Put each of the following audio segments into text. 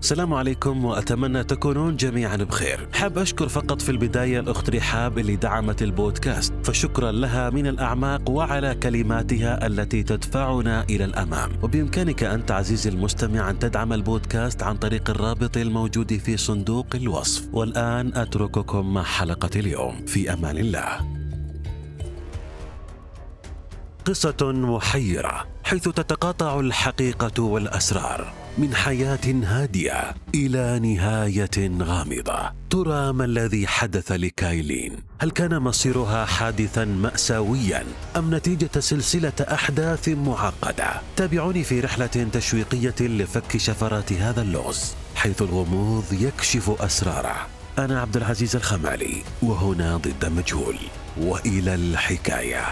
السلام عليكم وأتمنى تكونون جميعا بخير. حاب أشكر فقط في البداية الأخت رحاب اللي دعمت البودكاست فشكرا لها من الأعماق وعلى كلماتها التي تدفعنا إلى الأمام. وبإمكانك أنت عزيزي المستمع أن تدعم البودكاست عن طريق الرابط الموجود في صندوق الوصف. والآن أترككم مع حلقة اليوم. في أمان الله. قصة محيرة حيث تتقاطع الحقيقة والأسرار. من حياة هادئة إلى نهاية غامضة. ترى ما الذي حدث لكايلين؟ هل كان مصيرها حادثا مأساويا؟ أم نتيجة سلسلة أحداث معقدة؟ تابعوني في رحلة تشويقية لفك شفرات هذا اللغز حيث الغموض يكشف أسراره. أنا عبد العزيز الخمالي وهنا ضد مجهول. وإلى الحكاية.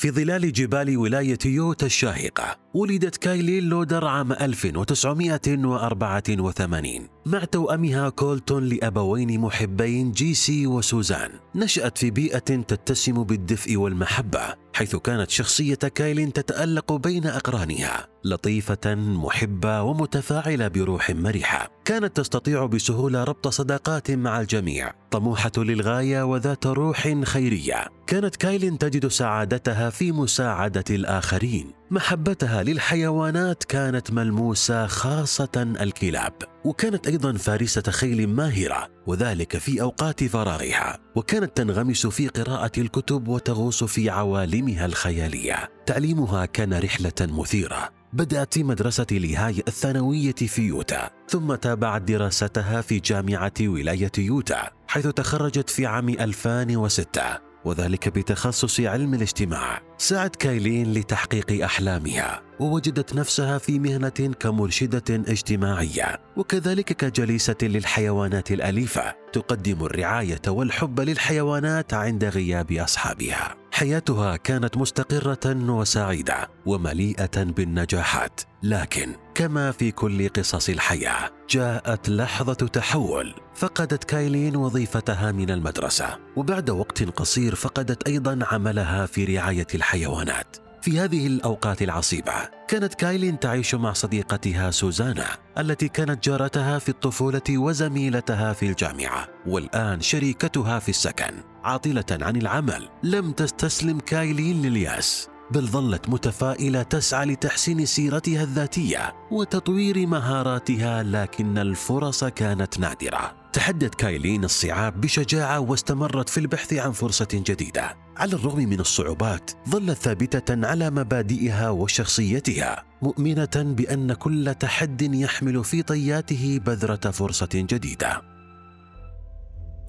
في ظلال جبال ولاية يوتا الشاهقة ولدت كايلين لودر عام 1984 مع توأمها كولتون لأبوين محبين جيسي وسوزان نشأت في بيئة تتسم بالدفء والمحبة حيث كانت شخصية كايلين تتألق بين أقرانها لطيفة محبة ومتفاعلة بروح مرحة. كانت تستطيع بسهولة ربط صداقات مع الجميع طموحة للغاية وذات روح خيرية. كانت كايلين تجد سعادتها في مساعدة الآخرين. محبتها للحيوانات كانت ملموسة خاصة الكلاب وكانت أيضا فارسة خيل ماهرة وذلك في أوقات فراغها وكانت تنغمس في قراءة الكتب وتغوص في عوالمها الخيالية. تعليمها كان رحلة مثيرة. بدأت في مدرسة لهاي الثانوية في يوتا ثم تابعت دراستها في جامعة ولاية يوتا حيث تخرجت في عام 2006 وذلك بتخصص علم الاجتماع. سعت كايلين لتحقيق أحلامها ووجدت نفسها في مهنة كمرشدة اجتماعية وكذلك كجليسة للحيوانات الأليفة تقدم الرعاية والحب للحيوانات عند غياب أصحابها. حياتها كانت مستقرة وسعيدة ومليئة بالنجاحات لكن كما في كل قصص الحياة جاءت لحظة تحول فقدت كايلين وظيفتها من المدرسة وبعد وقت قصير فقدت أيضا عملها في رعاية الحيوانات. في هذه الأوقات العصيبة كانت كايلين تعيش مع صديقتها سوزانا التي كانت جارتها في الطفولة وزميلتها في الجامعة والآن شريكتها في السكن. عاطلة عن العمل لم تستسلم كايلين لليأس بل ظلت متفائلة تسعى لتحسين سيرتها الذاتية وتطوير مهاراتها لكن الفرص كانت نادرة. تحدت كايلين الصعاب بشجاعة واستمرت في البحث عن فرصة جديدة. على الرغم من الصعوبات ظلت ثابتة على مبادئها وشخصيتها مؤمنة بأن كل تحد يحمل في طياته بذرة فرصة جديدة.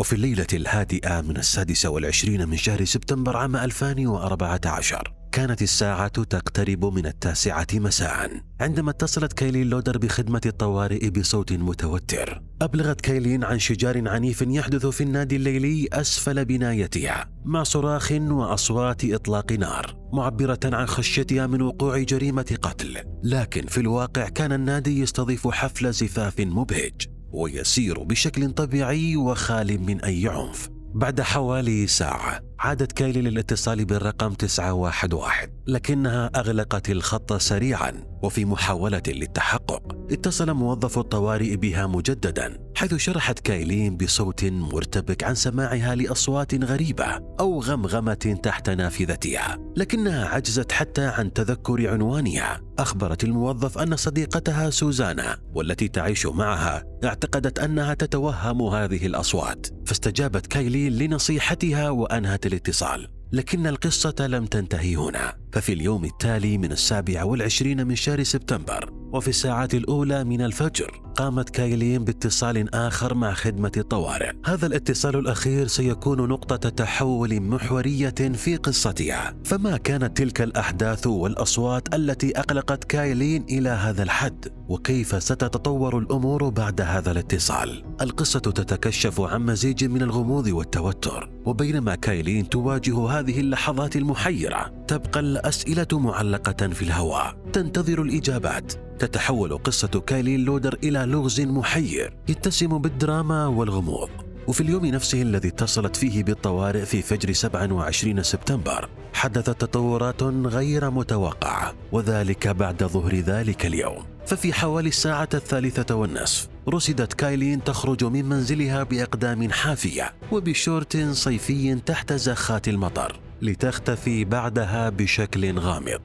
وفي الليلة الهادئة من السادسة والعشرين من شهر سبتمبر عام 2014 كانت الساعة تقترب من التاسعة مساء عندما اتصلت كايلين لودر بخدمة الطوارئ بصوت متوتر. أبلغت كايلين عن شجار عنيف يحدث في النادي الليلي أسفل بنايتها مع صراخ وأصوات إطلاق نار معبرة عن خشيتها من وقوع جريمة قتل. لكن في الواقع كان النادي يستضيف حفل زفاف مبهج. ويسير بشكل طبيعي وخال من أي عنف بعد حوالي ساعة. عادت كايلي للاتصال بالرقم 911 لكنها أغلقت الخط سريعا وفي محاولة للتحقق. اتصل موظف الطوارئ بها مجددا حيث شرحت كايلين بصوت مرتبك عن سماعها لأصوات غريبة أو غمغمة تحت نافذتها لكنها عجزت حتى عن تذكر عنوانها. أخبرت الموظف أن صديقتها سوزانا والتي تعيش معها اعتقدت أنها تتوهم هذه الأصوات. فاستجابت كايلين لنصيحتها وأنهت الاتصال لكن القصة لم تنتهي هنا. ففي اليوم التالي من السابع والعشرين من شهر سبتمبر وفي الساعات الأولى من الفجر قامت كايلين باتصال آخر مع خدمة الطوارئ. هذا الاتصال الأخير سيكون نقطة تحول محورية في قصتها. فما كانت تلك الأحداث والأصوات التي أقلقت كايلين إلى هذا الحد؟ وكيف ستتطور الأمور بعد هذا الاتصال؟ القصة تتكشف عن مزيج من الغموض والتوتر وبينما كايلين تواجه هذه اللحظات المحيرة تبقى الأسئلة معلقة في الهواء. تنتظر الإجابات. تتحول قصة كايلين لودر إلى لغز محير. يتسم بالدراما والغموض. وفي اليوم نفسه الذي اتصلت فيه بالطوارئ في فجر 27 سبتمبر حدثت تطورات غير متوقعة وذلك بعد ظهر ذلك اليوم. ففي حوالي الساعة الثالثة والنصف رصدت كايلين تخرج من منزلها بأقدام حافية وبشورت صيفي تحت زخات المطر. لتختفي بعدها بشكل غامض.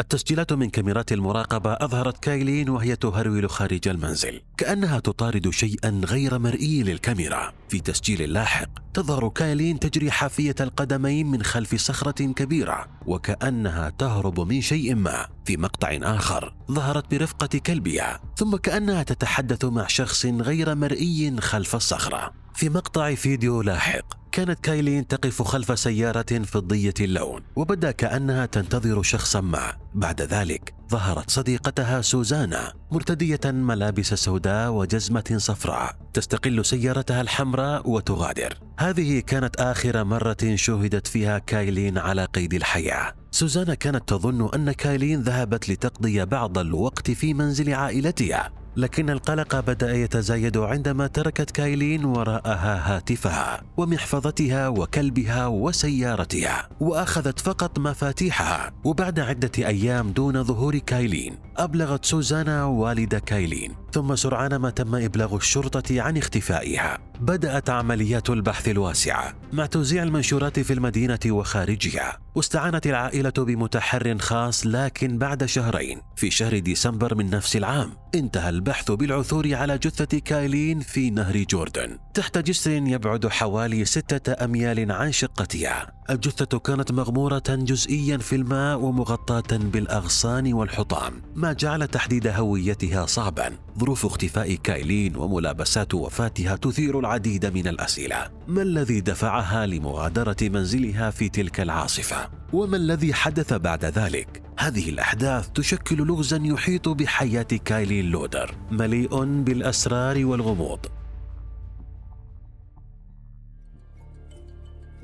التسجيلات من كاميرات المراقبة أظهرت كايلين وهي تهرول خارج المنزل كأنها تطارد شيئا غير مرئي للكاميرا. في تسجيل لاحق تظهر كايلين تجري حافية القدمين من خلف صخرة كبيرة وكأنها تهرب من شيء ما. في مقطع آخر ظهرت برفقة كلبها ثم كأنها تتحدث مع شخص غير مرئي خلف الصخرة. في مقطع فيديو لاحق كانت كايلين تقف خلف سيارة فضية اللون وبدأ كأنها تنتظر شخصا ما. بعد ذلك ظهرت صديقتها سوزانا مرتدية ملابس سوداء وجزمة صفراء تستقل سيارتها الحمراء وتغادر. هذه كانت آخر مرة شوهدت فيها كايلين على قيد الحياة. سوزانا كانت تظن أن كايلين ذهبت لتقضي بعض الوقت في منزل عائلتها. لكن القلق بدأ يتزايد عندما تركت كايلين وراءها هاتفها ومحفظتها وكلبها وسيارتها وأخذت فقط مفاتيحها. وبعد عدة أيام دون ظهور كايلين أبلغت سوزانا والد كايلين. ثم سرعان ما تم إبلاغ الشرطة عن اختفائها. بدأت عمليات البحث الواسعة مع توزيع المنشورات في المدينة وخارجها. واستعانت العائلة بمتحر خاص لكن بعد شهرين في شهر ديسمبر من نفس العام. انتهى البحث بالعثور على جثة كايلين في نهر جوردن. تحت جسر يبعد حوالي ستة أميال عن شقتها. الجثة كانت مغمورة جزئيا في الماء ومغطاة بالأغصان والحطام ما جعل تحديد هويتها صعبا. ظروف اختفاء كايلين وملابسات وفاتها تثير العديد من الأسئلة. ما الذي دفعها لمغادرة منزلها في تلك العاصفة؟ وما الذي حدث بعد ذلك؟ هذه الأحداث تشكل لغزا يحيط بحياة كايلين لودر مليء بالأسرار والغموض.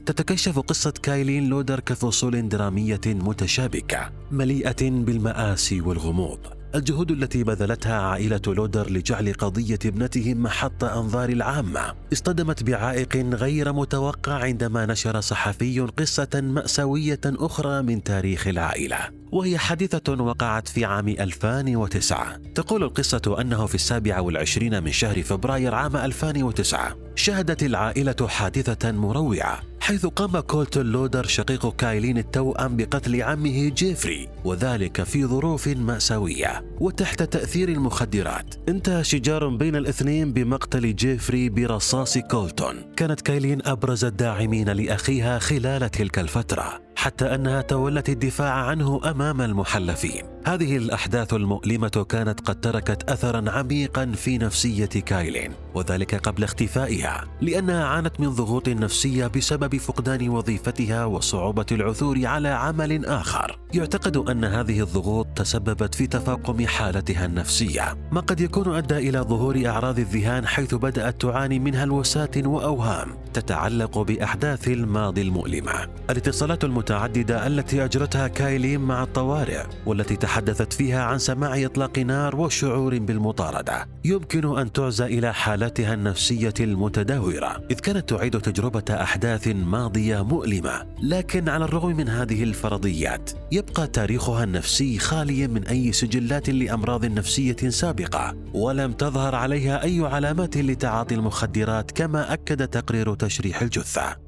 تتكشف قصة كايلين لودر كفصول درامية متشابكة مليئة بالمآسي والغموض. الجهود التي بذلتها عائلة لودر لجعل قضية ابنتهم محط أنظار العامة. اصطدمت بعائق غير متوقع عندما نشر صحفي قصة مأساوية أخرى من تاريخ العائلة وهي حادثة وقعت في عام 2009 تقول القصة أنه في السابع والعشرين من شهر فبراير عام 2009 شهدت العائلة حادثة مروعة. حيث قام كولتون لودر شقيق كايلين التوأم بقتل عمه جيفري وذلك في ظروف مأساوية. وتحت تأثير المخدرات انتهى شجار بين الاثنين بمقتل جيفري برصاص كولتون. كانت كايلين أبرز الداعمين لأخيها خلال تلك الفترة. حتى أنها تولت الدفاع عنه أمام المحلفين. هذه الأحداث المؤلمة كانت قد تركت اثرا عميقا في نفسية كايلين، وذلك قبل اختفائها، لأنها عانت من ضغوط نفسية بسبب فقدان وظيفتها وصعوبة العثور على عمل آخر. يعتقد أن هذه الضغوط تسببت في تفاقم حالتها النفسية، ما قد يكون أدى إلى ظهور أعراض الذهان حيث بدأت تعاني من هلوسات وأوهام تتعلق بأحداث الماضي المؤلمة. الاتصالات المتعددة التي أجرتها كايلين مع الطوارئ والتي تحدثت فيها عن سماع إطلاق نار وشعور بالمطاردة. يمكن أن تعزى إلى حالتها النفسية المتدهوره إذ كانت تعيد تجربة أحداث ماضية مؤلمة. لكن على الرغم من هذه الفرضيات يبقى تاريخها النفسي خاليا من أي سجلات لأمراض نفسية سابقة. ولم تظهر عليها أي علامات لتعاطي المخدرات كما أكد تقرير تشريح الجثة.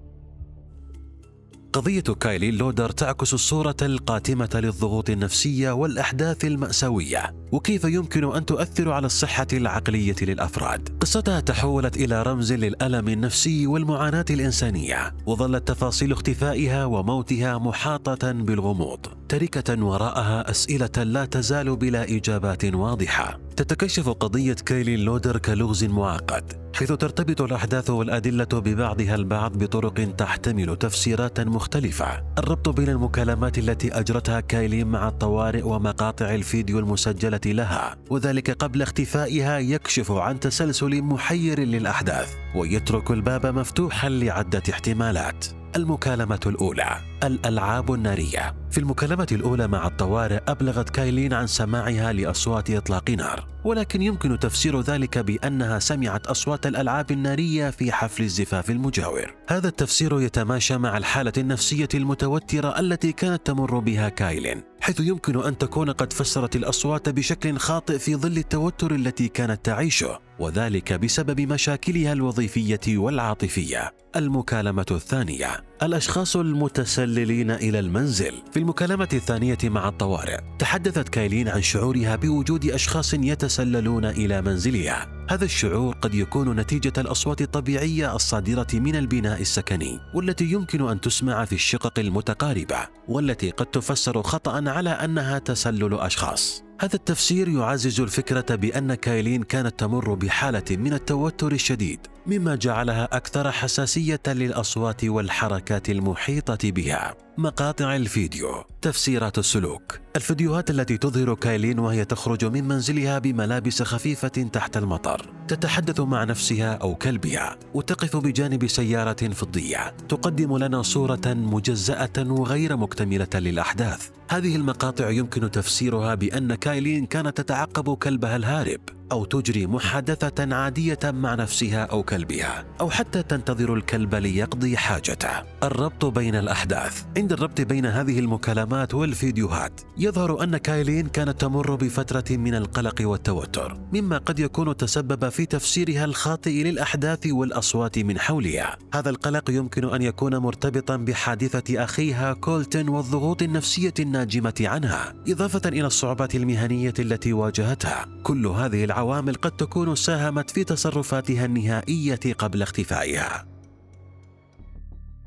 قضية كايلي لودر تعكس الصورة القاتمة للضغوط النفسية والأحداث المأساوية وكيف يمكن أن تؤثر على الصحة العقلية للأفراد. قصتها تحولت إلى رمز للألم النفسي والمعاناة الإنسانية، وظلت تفاصيل اختفائها وموتها محاطة بالغموض، تركة وراءها أسئلة لا تزال بلا إجابات واضحة. تتكشف قضية كايلي لودر كلغز معقد حيث ترتبط الأحداث والأدلة ببعضها البعض بطرق تحتمل تفسيرات مختلفة. الربط بين المكالمات التي أجرتها كايلي مع الطوارئ ومقاطع الفيديو المسجلة لها وذلك قبل اختفائها يكشف عن تسلسل محير للأحداث ويترك الباب مفتوحا لعدة احتمالات. المكالمة الأولى الألعاب النارية. في المكالمة الأولى مع الطوارئ أبلغت كايلين عن سماعها لأصوات إطلاق نار. ولكن يمكن تفسير ذلك بأنها سمعت أصوات الألعاب النارية في حفل الزفاف المجاور. هذا التفسير يتماشى مع الحالة النفسية المتوترة التي كانت تمر بها كايلين حيث يمكن أن تكون قد فسرت الأصوات بشكل خاطئ في ظل التوتر التي كانت تعيشه وذلك بسبب مشاكلها الوظيفية والعاطفية. المكالمة الثانية. الأشخاص المتسللين إلى المنزل. في المكالمة الثانية مع الطوارئ تحدثت كايلين عن شعورها بوجود أشخاص يتسللون إلى منزلها. هذا الشعور قد يكون نتيجة الأصوات الطبيعية الصادرة من البناء السكني والتي يمكن أن تسمع في الشقق المتقاربة والتي قد تفسر خطأ على أنها تسلل أشخاص. هذا التفسير يعزز الفكرة بأن كايلين كانت تمر بحالة من التوتر الشديد. مما جعلها أكثر حساسية للأصوات والحركات المحيطة بها. مقاطع الفيديو تفسيرات السلوك الفيديوهات التي تظهر كايلين وهي تخرج من منزلها بملابس خفيفة تحت المطر. تتحدث مع نفسها أو كلبها وتقف بجانب سيارة فضية. تقدم لنا صورة مجزأة وغير مكتملة للأحداث. هذه المقاطع يمكن تفسيرها بأن كايلين كانت تتعقب كلبها الهارب. أو تجري محادثة عادية مع نفسها أو كلبها أو حتى تنتظر الكلب ليقضي حاجته. الربط بين الأحداث. عند الربط بين هذه المكالمات والفيديوهات يظهر أن كايلين كانت تمر بفترة من القلق والتوتر مما قد يكون تسبب في تفسيرها الخاطئ للأحداث والأصوات من حولها. هذا القلق يمكن أن يكون مرتبطا بحادثة أخيها كولتن والضغوط النفسية الناجمة عنها إضافة إلى الصعوبات المهنية التي واجهتها. كل هذه العوامل قد تكون ساهمت في تصرفاتها النهائية قبل اختفائها.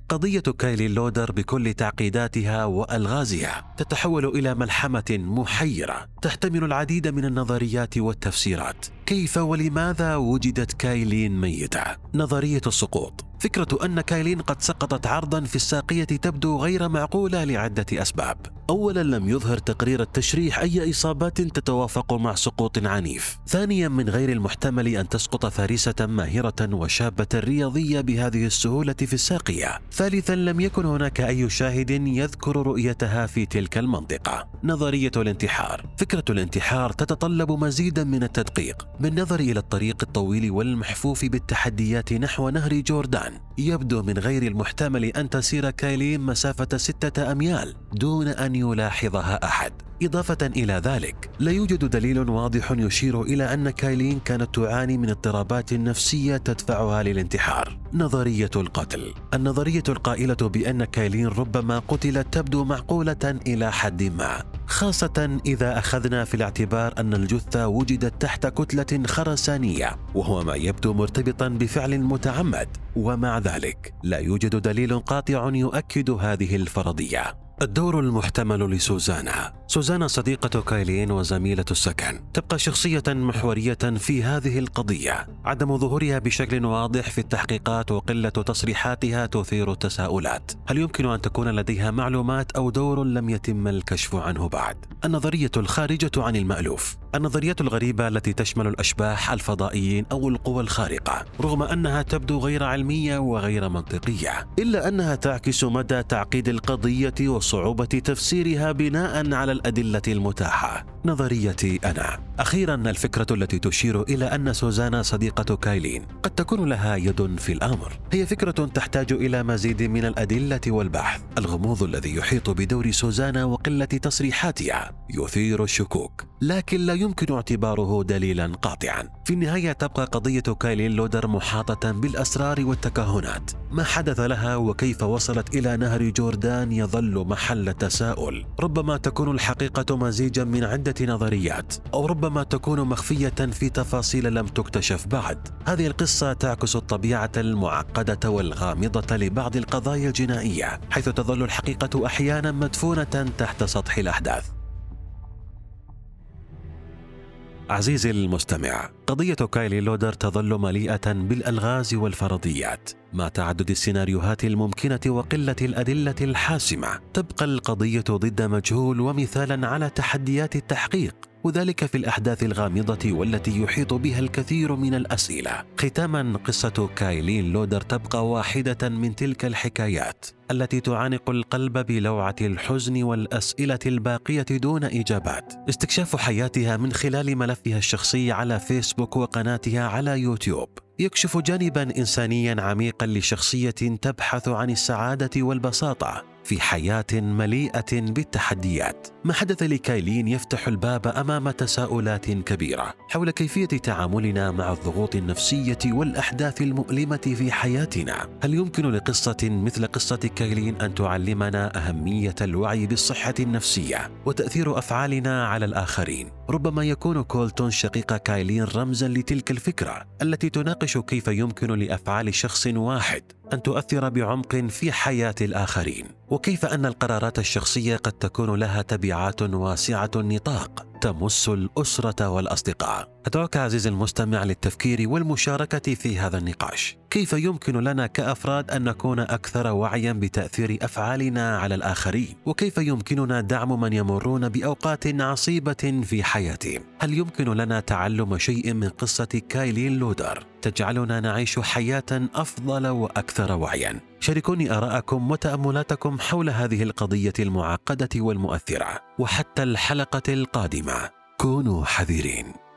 قضية كايلي لودر بكل تعقيداتها وألغازها تتحول إلى ملحمة محيرة تحتمل العديد من النظريات والتفسيرات، كيف ولماذا وجدت كايلين ميتة؟ نظرية السقوط فكرة أن كايلين قد سقطت عرضا في الساقية تبدو غير معقولة لعدة أسباب. أولا لم يظهر تقرير التشريح أي إصابات تتوافق مع سقوط عنيف. ثانيا من غير المحتمل أن تسقط فارسة ماهرة وشابة رياضية بهذه السهولة في الساقية. ثالثا لم يكن هناك أي شاهد يذكر رؤيتها في تلك المنطقة. نظرية الانتحار فكرة الانتحار تتطلب مزيدا من التدقيق بالنظر إلى الطريق الطويل والمحفوف بالتحديات نحو نهر جوردان يبدو من غير المحتمل أن تسير كايلين مسافة ستة أميال دون أن يلاحظها أحد. إضافة إلى ذلك لا يوجد دليل واضح يشير إلى أن كايلين كانت تعاني من اضطرابات نفسية تدفعها للانتحار. نظرية القتل. النظرية القائلة بأن كايلين ربما قتلت تبدو معقولة إلى حد ما. خاصة إذا أخذنا في الاعتبار أن الجثة وجدت تحت كتلة خرسانية وهو ما يبدو مرتبطا بفعل متعمد. ومع ذلك لا يوجد دليل قاطع يؤكد هذه الفرضية. الدور المحتمل لسوزانا. سوزانا صديقة كايلين وزميلة السكن. تبقى شخصية محورية في هذه القضية. عدم ظهورها بشكل واضح في التحقيقات وقلة تصريحاتها تثير التساؤلات. هل يمكن أن تكون لديها معلومات أو دور لم يتم الكشف عنه بعد؟ النظرية الخارجة عن المألوف. النظريات الغريبة التي تشمل الأشباح الفضائيين أو القوى الخارقة. رغم أنها تبدو غير علمية وغير منطقية. إلا أنها تعكس مدى تعقيد القضية وصعوبة تفسيرها بناء على الأدلة المتاحة. نظريتي أنا. أخيرا الفكرة التي تشير إلى أن سوزانا صديقة كايلين قد تكون لها يد في الأمر. هي فكرة تحتاج إلى مزيد من الأدلة والبحث. الغموض الذي يحيط بدور سوزانا وقلة تصريحاتها يثير الشكوك لكن لا يمكن اعتباره دليلا قاطعا. في النهاية تبقى قضية كايلين لودر محاطة بالأسرار والتكهنات. ما حدث لها وكيف وصلت إلى نهر جوردان يظل محل تساؤل. ربما تكون الحقيقة مزيجا من عدة نظريات أو ربما تكون مخفية في تفاصيل لم تكتشف بعد. هذه القصة تعكس الطبيعة المعقدة والغامضة لبعض القضايا الجنائية حيث تظل الحقيقة أحيانا مدفونة تحت سطح الأحداث. عزيزي المستمع قضية كايلي لودر تظل مليئة بالألغاز والفرضيات مع تعدد السيناريوهات الممكنة وقلة الأدلة الحاسمة. تبقى القضية ضد مجهول ومثالا على تحديات التحقيق. وذلك في الأحداث الغامضة والتي يحيط بها الكثير من الأسئلة. ختاما قصة كايلين لودر تبقى واحدة من تلك الحكايات التي تعانق القلب بلوعة الحزن والأسئلة الباقية دون إجابات. استكشاف حياتها من خلال ملفها الشخصي على فيسبوك وقناتها على يوتيوب. يكشف جانبا انسانيا عميقا لشخصية تبحث عن السعادة والبساطة. في حياة مليئة بالتحديات. ما حدث لكايلين يفتح الباب أمام تساؤلات كبيرة حول كيفية تعاملنا مع الضغوط النفسية والأحداث المؤلمة في حياتنا. هل يمكن لقصة مثل قصة كايلين أن تعلمنا أهمية الوعي بالصحة النفسية وتأثير أفعالنا على الآخرين؟ ربما يكون كولتون شقيق كايلين رمزا لتلك الفكرة التي تناقش كيف يمكن لأفعال شخص واحد أن تؤثر بعمق في حياة الآخرين. وكيف أن القرارات الشخصية قد تكون لها تبعات واسعة النطاق؟ تمس الأسرة والأصدقاء. ادعوك عزيزي المستمع للتفكير والمشاركة في هذا النقاش. كيف يمكن لنا كأفراد أن نكون أكثر وعيا بتأثير أفعالنا على الآخرين؟ وكيف يمكننا دعم من يمرون بأوقات عصيبة في حياتهم؟ هل يمكن لنا تعلم شيء من قصة كايلين لودر؟ تجعلنا نعيش حياة أفضل وأكثر وعيا. شاركوني آراءكم وتأملاتكم حول هذه القضية المعقدة والمؤثرة وحتى الحلقة القادمة. كونوا حذرين.